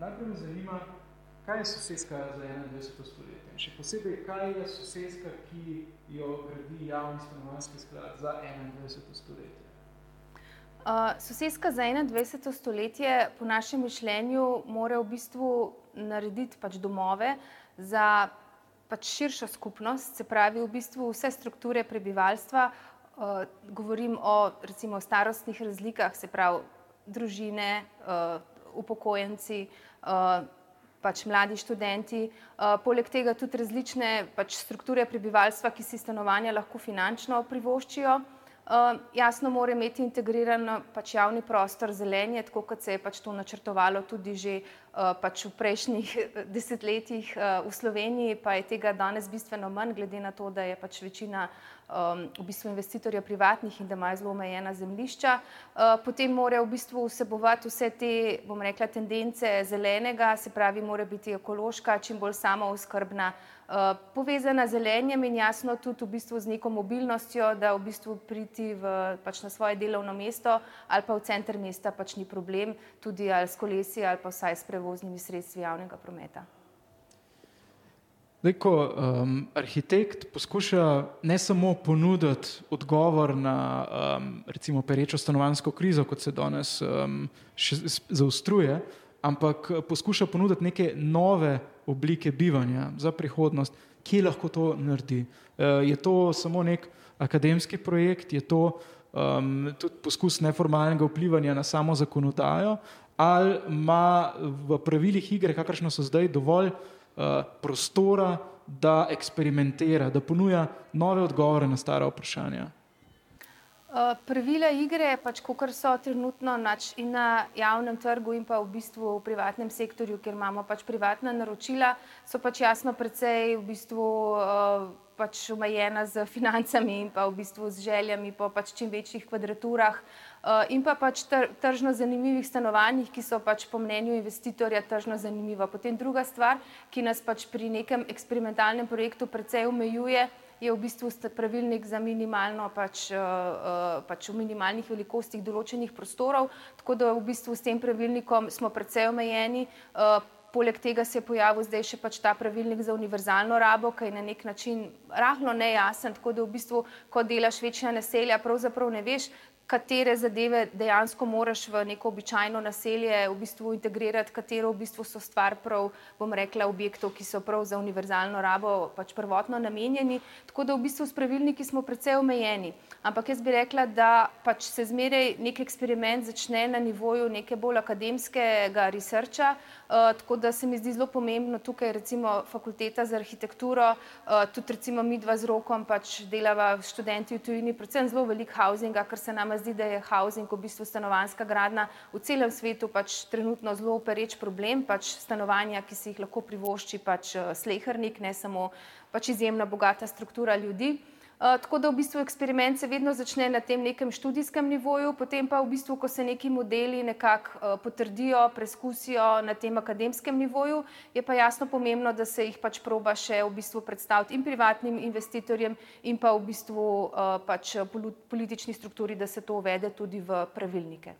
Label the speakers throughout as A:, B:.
A: najprej me zanima, kaj je sosedska za 21. stoletje? In še posebej, kaj je sosedska, ki jo gradi javni stanovanski sklad za 21. stoletje?
B: Uh, sosedska za 21. stoletje, po našem mišljenju, mora v bistvu narediti pač domove za pač širšo skupnost, se pravi v bistvu vse strukture prebivalstva. Uh, govorim o recimo starostnih razlikah, se pravi družine, uh, upokojenci, uh, pač mladi študenti, uh, poleg tega tudi različne pač strukture prebivalstva, ki si stanovanja lahko finančno privoščijo. Uh, jasno, mora imeti integriran pač javni prostor zelenje, tako kot se je pač to načrtovalo tudi že uh, pač v prejšnjih desetletjih uh, v Sloveniji, pa je tega danes bistveno manj, glede na to, da je pač večina um, v bistvu investitorja privatnih in da imajo zelo omejena zemljišča. Uh, potem mora v bistvu vsebovati vse te, bom rekla, tendence zelenega, se pravi, mora biti ekološka, čim bolj samooskrbna. Eh, povezana z zelenjem in jasno tudi v bistvu z neko mobilnostjo, da v bistvu priti v, pač na svoje delovno mesto ali pa v center mesta pač ni problem, tudi ali s kolesi ali pa vsaj s prevoznimi sredstvi javnega prometa.
A: Zdaj, ko um, arhitekt poskuša ne samo ponuditi odgovor na um, recimo perečo stanovansko krizo, kot se danes um, zaostruje, ampak poskuša ponuditi neke nove oblike bivanja za prihodnost, kje lahko to naredi. Eh, je to samo nek akademski projekt, je to um, tudi poskus neformalnega vplivanja na samo zakonodajo, ali ima v pravilih igre, kakršno so zdaj, dovolj uh, prostora, da eksperimentira, da ponuja nove odgovore na stara vprašanja.
B: Eh, pravila igre, pač, kot so trenutno nač, in na javnem trgu, in pa v bistvu v privatnem sektorju, kjer imamo pač privatna naročila, so pač jasno precej v bistvu, uh, pač omejena z financami in pa v bistvu z željami po pač čim večjih kvadraturah. Uh, in pa pač tr tržno zanimivih stanovanjih, ki so pač po mnenju investitorja tržno zanimiva. Potem druga stvar, ki nas pač pri nekem eksperimentalnem projektu precej omejuje, je v bistvu pravilnik za minimalno, pač, eh, eh, pač v minimalnih velikostih določenih prostorov, tako da v bistvu s tem pravilnikom smo precej omejeni. Eh, poleg tega se je pojavil zdaj še pač ta pravilnik za univerzalno rabo, ki je na nek način rahlo nejasen, tako da v bistvu, ko delaš večja naselja, pravzaprav ne veš, katere zadeve dejansko moraš v neko običajno naselje v bistvu integrirati, katero v bistvu so stvar prav, bom rekla, objektov, ki so prav za univerzalno rabo pač prvotno namenjeni. Tako da v bistvu s pravilniki smo precej omejeni. Ampak jaz bi rekla, da pač se zmeraj nek eksperiment začne na nivoju neke bolj akademskega researcha, uh, tako da se mi zdi zelo pomembno tukaj recimo fakulteta za arhitekturo, uh, tudi recimo mi dva z rokom pač delava študenti v tujini, predvsem zelo velik housinga, ker se nam zdi, da je housing, v bistvu stanovanska gradna v celem svetu pač trenutno zelo pereč problem, pač stanovanja, ki si jih lahko privošči pač eh, slehernik, ne samo pač izjemna bogata struktura ljudi. Uh, tako da v bistvu eksperiment se vedno začne na tem nekem študijskem nivoju, potem pa v bistvu, ko se neki modeli nekako uh, potrdijo, preskusijo na tem akademskem nivoju, je pa jasno pomembno, da se jih pač proba še v bistvu predstaviti in privatnim investitorjem in pa v bistvu uh, pač politični strukturi, da se to uvede tudi v pravilnike.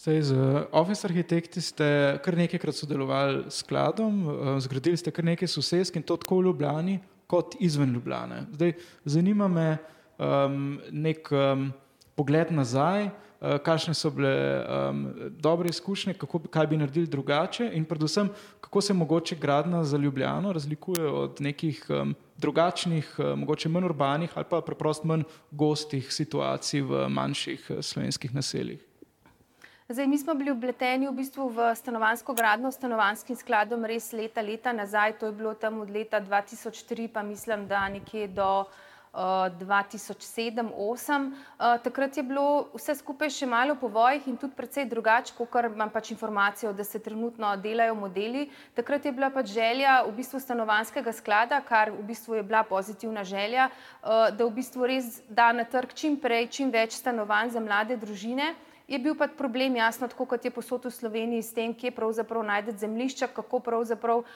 A: Sej, z Office arhitekti ste kar nekajkrat sodelovali s skladom, zgradili ste kar nekaj sosedsk in to tako v Ljubljani, kot izven Ljubljane. Zdaj, zanima me um, nek um, pogled nazaj, uh, kakšne so bile um, dobre izkušnje, kako, kaj bi naredili drugače in predvsem, kako se mogoče gradna za Ljubljano razlikuje od nekih um, drugačnih, uh, mogoče manj urbanih ali pa preprosto manj gostih situacij v manjših uh, slovenskih naseljih.
B: Zdaj, mi smo bili upleteni v, bistvu v stanovansko gradno, stanovanskim skladom res leta, leta nazaj, to je bilo tam od leta 2003, pa mislim, da nekje do uh, 2007-2008. Uh, takrat je bilo vse skupaj še malo po vojih in tudi precej drugače, kot imam pač informacijo, da se trenutno delajo modeli. Takrat je bila pač želja v bistvu stanovanskega sklada, kar v bistvu je bila pozitivna želja, uh, da v bistvu res da na trg čim prej, čim več stanovanj za mlade družine Je bil pa problem, jasno, tako kot je posod v Sloveniji, s tem, kje pravzaprav najdete zemljišča, kako pravzaprav uh,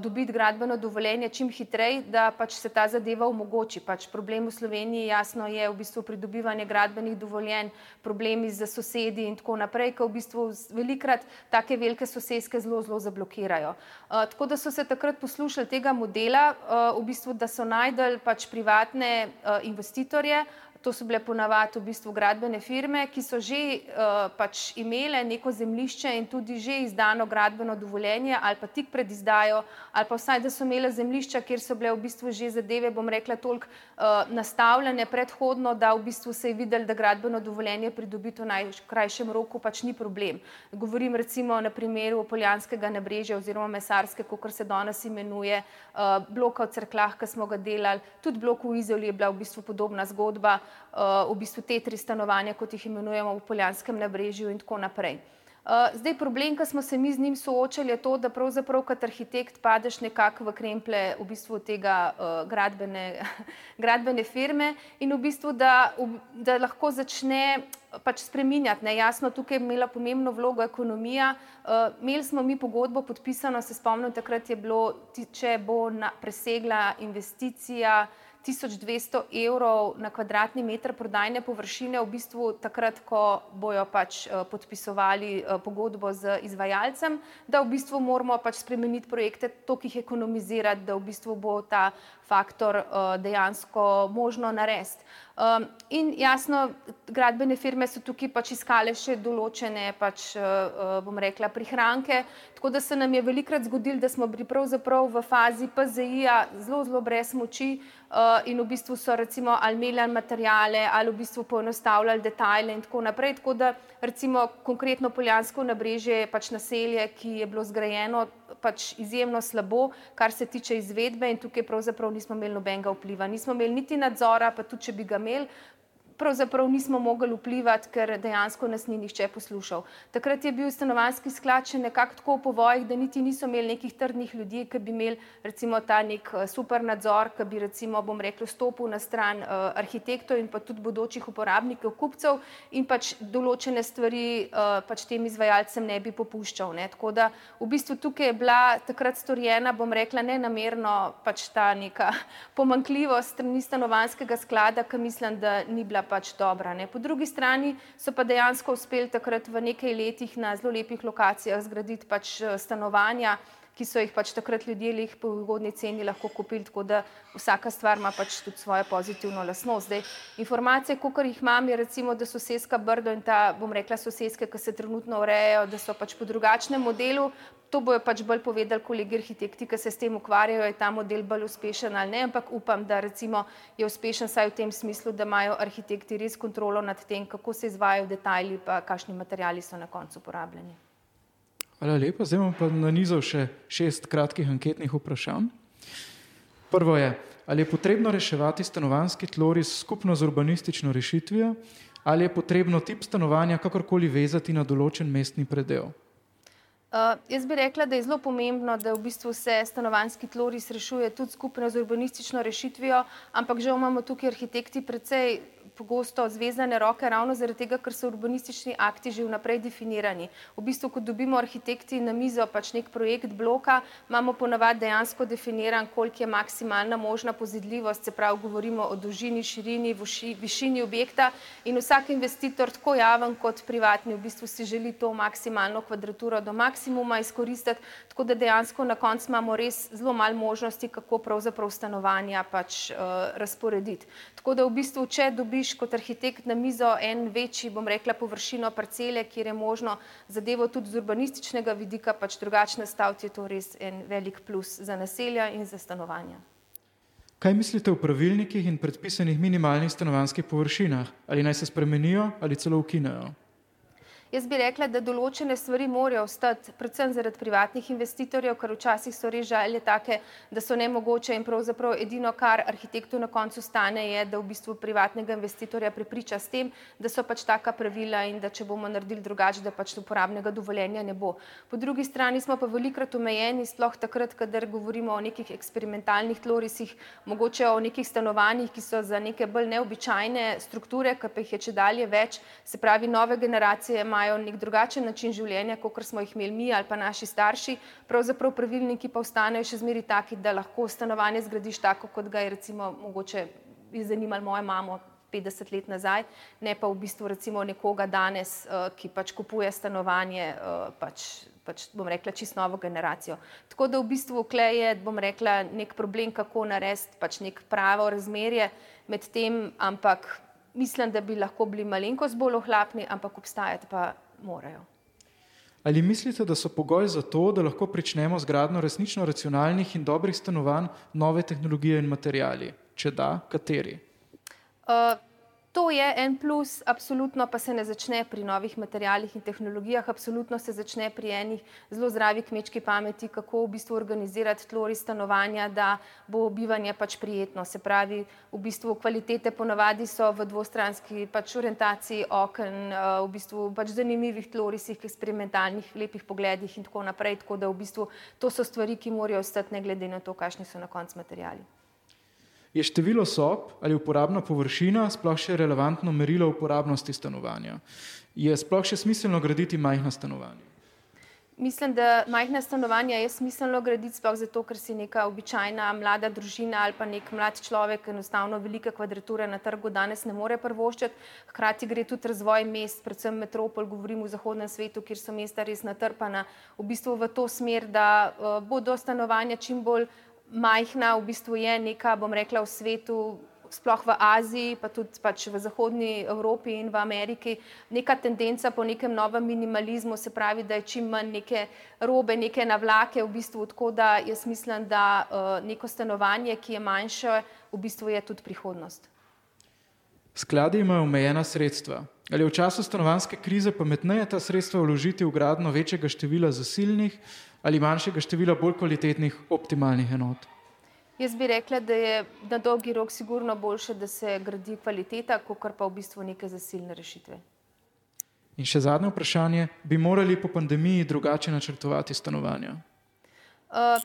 B: dobiti gradbeno dovoljenje čim hitreje, da pač se ta zadeva omogoči. Pač problem v Sloveniji, jasno, je v bistvu pridobivanje gradbenih dovoljenj, problemi z sosedi in tako naprej, ki v bistvu velikrat take velike sosedske zelo, zelo zablokirajo. Uh, tako da so se takrat poslušali tega modela, uh, v bistvu, da so najdel pač privatne uh, investitorje, To so bile ponavadi v bistvu gradbene firme, ki so že uh, pač imele neko zemljišče in tudi že izdano gradbeno dovoljenje, ali pa tik pred izdajo, ali pa vsaj, da so imele zemljišča, kjer so bile v bistvu že zadeve, bom rekla, toliko uh, nastavljene predhodno, da v bistvu se je videlo, da gradbeno dovoljenje pridobiti v najkrajšem roku pač ni problem. Govorim recimo na primeru Poljanskega nabrežja oziroma Mesarske, kot se danes imenuje, uh, bloka v Cerklah, ki smo ga delali, tudi blok v Izoli je bila v bistvu podobna zgodba. Eh, v bistvu te tri stanovanja, kot jih imenujemo v Poljanskem nabrežju in tako naprej. Eh, zdaj, problem, ki smo se mi z njim soočali, je to, da pravzaprav kot arhitekt padeš nekako v kremple v bistvu tega uh, gradbene, gradbene firme in v bistvu, da, da lahko začne pač spreminjati. Ne? Jasno, tukaj je imela pomembno vlogo ekonomija. Uh, imeli smo mi pogodbo podpisano, se spomnim, takrat je bilo, če bo na, presegla investicija, 1200 evrov na kvadratni meter prodajne površine, v bistvu takrat, ko bojo pač eh, podpisovali eh, pogodbo z izvajalcem, da v bistvu moramo pač spremeniti projekte, toliko jih ekonomizirati, da v bistvu bo ta faktor eh, dejansko možno narediti. Um, in jasno, gradbene firme so tukaj pač iskale še določene, pač, uh, bom rekla, prihranke. Tako da se nam je velikrat zgodilo, da smo bili pravzaprav v fazi PZI-ja zelo, zelo brez moči uh, in v bistvu so recimo ali imeli materijale ali v bistvu poenostavljali detajle in tako naprej. Tako da recimo konkretno Poljansko nabrežje je pač naselje, ki je bilo zgrajeno pač izjemno slabo, kar se tiče izvedbe in tukaj pravzaprav nismo imeli nobenega vpliva. Nismo imeli niti nadzora, pa tudi če bi ga imeli, pravzaprav nismo mogli vplivati, ker dejansko nas ni nihče poslušal. Takrat je bil stanovanski sklad še nekako tako v povojih, da niti niso imeli nekih trdnih ljudi, ki bi imeli recimo ta nek eh, super nadzor, ki bi recimo, bom rekel, stopil na stran uh, arhitektov in pa tudi bodočih uporabnikov, kupcev in pač določene stvari uh, pač tem izvajalcem ne bi popuščal. Ne. Tako da v bistvu tukaj je bila takrat storjena, bom rekla, nenamerno pač ta neka pomankljivost strani stanovanskega sklada, ki mislim, da ni bila pač dobra. Ne. Po drugi strani so pa dejansko uspeli takrat v nekaj letih na zelo lepih lokacijah zgraditi pač eh, stanovanja, ki so jih pač takrat ljudje jih po ugodni ceni lahko kupili, tako da vsaka stvar ima pač tudi svojo pozitivno lasnost. Zdaj, informacije, koliko jih imam, je recimo, da sosedska Brdo in ta, bom rekla, sosedske, ki se trenutno urejajo, da so pač po drugačnem modelu, to bojo pač bolj povedali kolegi arhitekti, ki se s tem ukvarjajo, je ta model bolj uspešen ali ne, ampak upam, da recimo je uspešen saj v tem smislu, da imajo arhitekti res kontrolo nad tem, kako se izvajajo detajli, pa kakšni materijali so na koncu uporabljeni.
A: Hvala lepa. Zdaj bom pa nanizal še šest kratkih anketnih vprašanj. Prvo je, ali je potrebno reševati stanovanski tloris skupno z urbanistično rešitvijo, ali je potrebno tip stanovanja kakorkoli vezati na določen mestni predel.
B: Uh, jaz bi rekla, da je zelo pomembno, da v bistvu se stanovanski tloris rešuje tudi skupno z urbanistično rešitvijo, ampak žal imamo tukaj arhitekti precej pogosto zvezane roke, ravno zaradi tega, ker so urbanistični akti že vnaprej definirani. V bistvu, ko dobimo arhitekti na mizo pač nek projekt bloka, imamo ponavadi dejansko definiran, koliko je maksimalna možna pozidljivost, se pravi, govorimo o dolžini, širini, voši, višini objekta in vsak investitor, tako javen kot privatni, v bistvu si želi to maksimalno kvadraturo do maksimuma izkoristiti, tako da dejansko na koncu imamo res zelo malo možnosti, kako pravzaprav stanovanja pač uh, razporediti. Tako da v bistvu, če dobiš kot arhitekt na mizo en večji, bom rekla, površino parcele, kjer je možno zadevo tudi z urbanističnega vidika pač drugače nastaviti, je to res en velik plus za naselja in za stanovanja.
A: Kaj mislite o pravilnikih in predpisanih minimalnih stanovanjskih površinah? Ali naj se spremenijo ali celo ukinejo?
B: Jaz bi rekla, da določene stvari morajo ostati, predvsem zaradi privatnih investitorjev, ker včasih so res želje take, da so nemogoče in pravzaprav edino, kar arhitektu na koncu stane, je, da v bistvu privatnega investitorja prepriča s tem, da so pač taka pravila in da če bomo naredili drugače, da pač uporabnega dovoljenja ne bo. Po drugi strani smo pa velikrat omejeni, sploh takrat, kadar govorimo o nekih eksperimentalnih tlorisih, mogoče o nekih stanovanjih, ki so za neke bolj neobičajne strukture, ki pa jih je če dalje več, se pravi, nove generacije imajo nek drugačen način življenja, kot smo jih imeli mi ali pa naši starši, pravzaprav pravilniki pa ostanejo še zmeri taki, da lahko stanovanje zgradiš tako, kot ga je recimo mogoče zanimalo mojo mamo 50 let nazaj, ne pa v bistvu recimo nekoga danes, uh, ki pač kupuje stanovanje, uh, pač, pač bom rekla, čisto novo generacijo. Tako da v bistvu klej je, bom rekla, nek problem, kako narediti pač nek pravo razmerje med tem, ampak mislim, da bi lahko bili malenkost bolj ohlapni, ampak obstajati pa morajo.
A: Ali mislite, da so pogoji za to, da lahko pričnemo z gradno resnično racionalnih in dobrih stanovanj, nove tehnologije in materijali? Če da, kateri?
B: Uh, to je en plus, absolutno pa se ne začne pri novih materijalih in tehnologijah, absolutno se začne pri enih zelo zdravi kmečki pameti, kako v bistvu organizirati tlori stanovanja, da bo bivanje pač prijetno. Se pravi, v bistvu kvalitete ponavadi so v dvostranski pač orientaciji oken, uh, v bistvu pač zanimivih tlorisih, eksperimentalnih, lepih pogledih in tako naprej. Tako da v bistvu to so stvari, ki morajo ostati ne glede na to, kakšni so na koncu materijali.
A: Je število sob ali uporabna površina sploh še relevantno merilo uporabnosti stanovanja? Je sploh še smiselno graditi majhna stanovanja?
B: Mislim, da majhna stanovanja je smiselno graditi sploh zato, ker si neka običajna mlada družina ali pa nek mlad človek enostavno velike kvadrature na trgu danes ne more prvoščati. Hkrati gre tudi razvoj mest, predvsem metropol, govorim v zahodnem svetu, kjer so mesta res natrpana, v bistvu v to smer, da uh, bodo stanovanja čim bolj majhna, v bistvu je neka, bom rekla, v svetu, sploh v Aziji, pa tudi pač v Zahodnji Evropi in v Ameriki, neka tendenca po nekem novem minimalizmu, se pravi, da je čim manj neke robe, neke navlake, v bistvu tako, da jaz mislim, da uh, neko stanovanje, ki je manjše, v bistvu je tudi prihodnost.
A: Skladi imajo omejena sredstva. Ali je v času stanovanske krize pametneje ta sredstva vložiti v gradno večjega števila zasilnih ali manjšega števila bolj kvalitetnih optimalnih enot?
B: Jaz bi rekla, da je na dolgi rok sigurno boljše, da se gradi kvaliteta, kot pa v bistvu neke zasilne rešitve.
A: In še zadnje vprašanje, bi morali po pandemiji drugače načrtovati stanovanja?
B: Uh,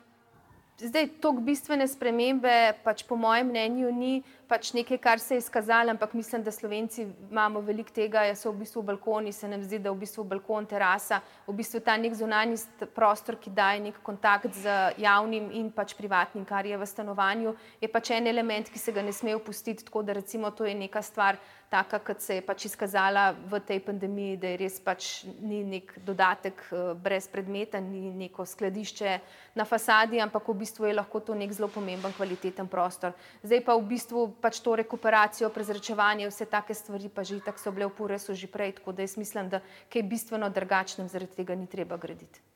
B: zdaj, tok bistvene spremembe, pač po mojem mnenju, ni pač nekaj, kar se je izkazalo, ampak mislim, da Slovenci imamo veliko tega, da so v bistvu balkoni, se nam zdi, da je v bistvu balkon, terasa, v bistvu ta nek zunanji prostor, ki daje nek kontakt z javnim in pač privatnim, kar je v stanovanju, je pač en element, ki se ga ne sme opustiti, tako da recimo to je neka stvar, taka, kot se je pač izkazala v tej pandemiji, da je res pač ni nek dodatek uh, brez predmeta, ni neko skladišče na fasadi, ampak v bistvu je lahko to nek zelo pomemben kvaliteten prostor. Zdaj pa v bistvu pač to rekuperacijo, prezračevanje, vse take stvari, pa že tako so bile v Puresu že prej, tako da jaz mislim, da kaj bistveno drugačnem zaradi tega ni treba graditi.